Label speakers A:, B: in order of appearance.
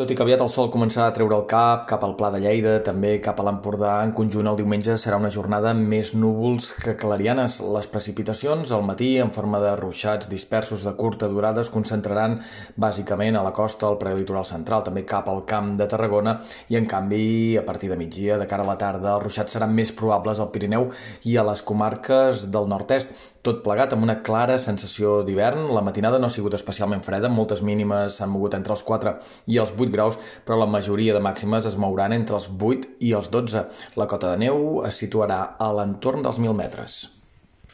A: Tot i que aviat el sol començarà a treure el cap cap al Pla de Lleida, també cap a l'Empordà, en conjunt el diumenge serà una jornada més núvols que clarianes. Les precipitacions al matí, en forma de ruixats dispersos de curta durada, es concentraran bàsicament a la costa, al prelitoral central, també cap al camp de Tarragona, i en canvi, a partir de migdia, de cara a la tarda, els ruixats seran més probables al Pirineu i a les comarques del nord-est. Tot plegat amb una clara sensació d'hivern. La matinada no ha sigut especialment freda, moltes mínimes s'han mogut entre els 4 i els 8 graus, però la majoria de màximes es mouran entre els 8 i els 12. La cota de neu es situarà a l'entorn dels 1.000 metres.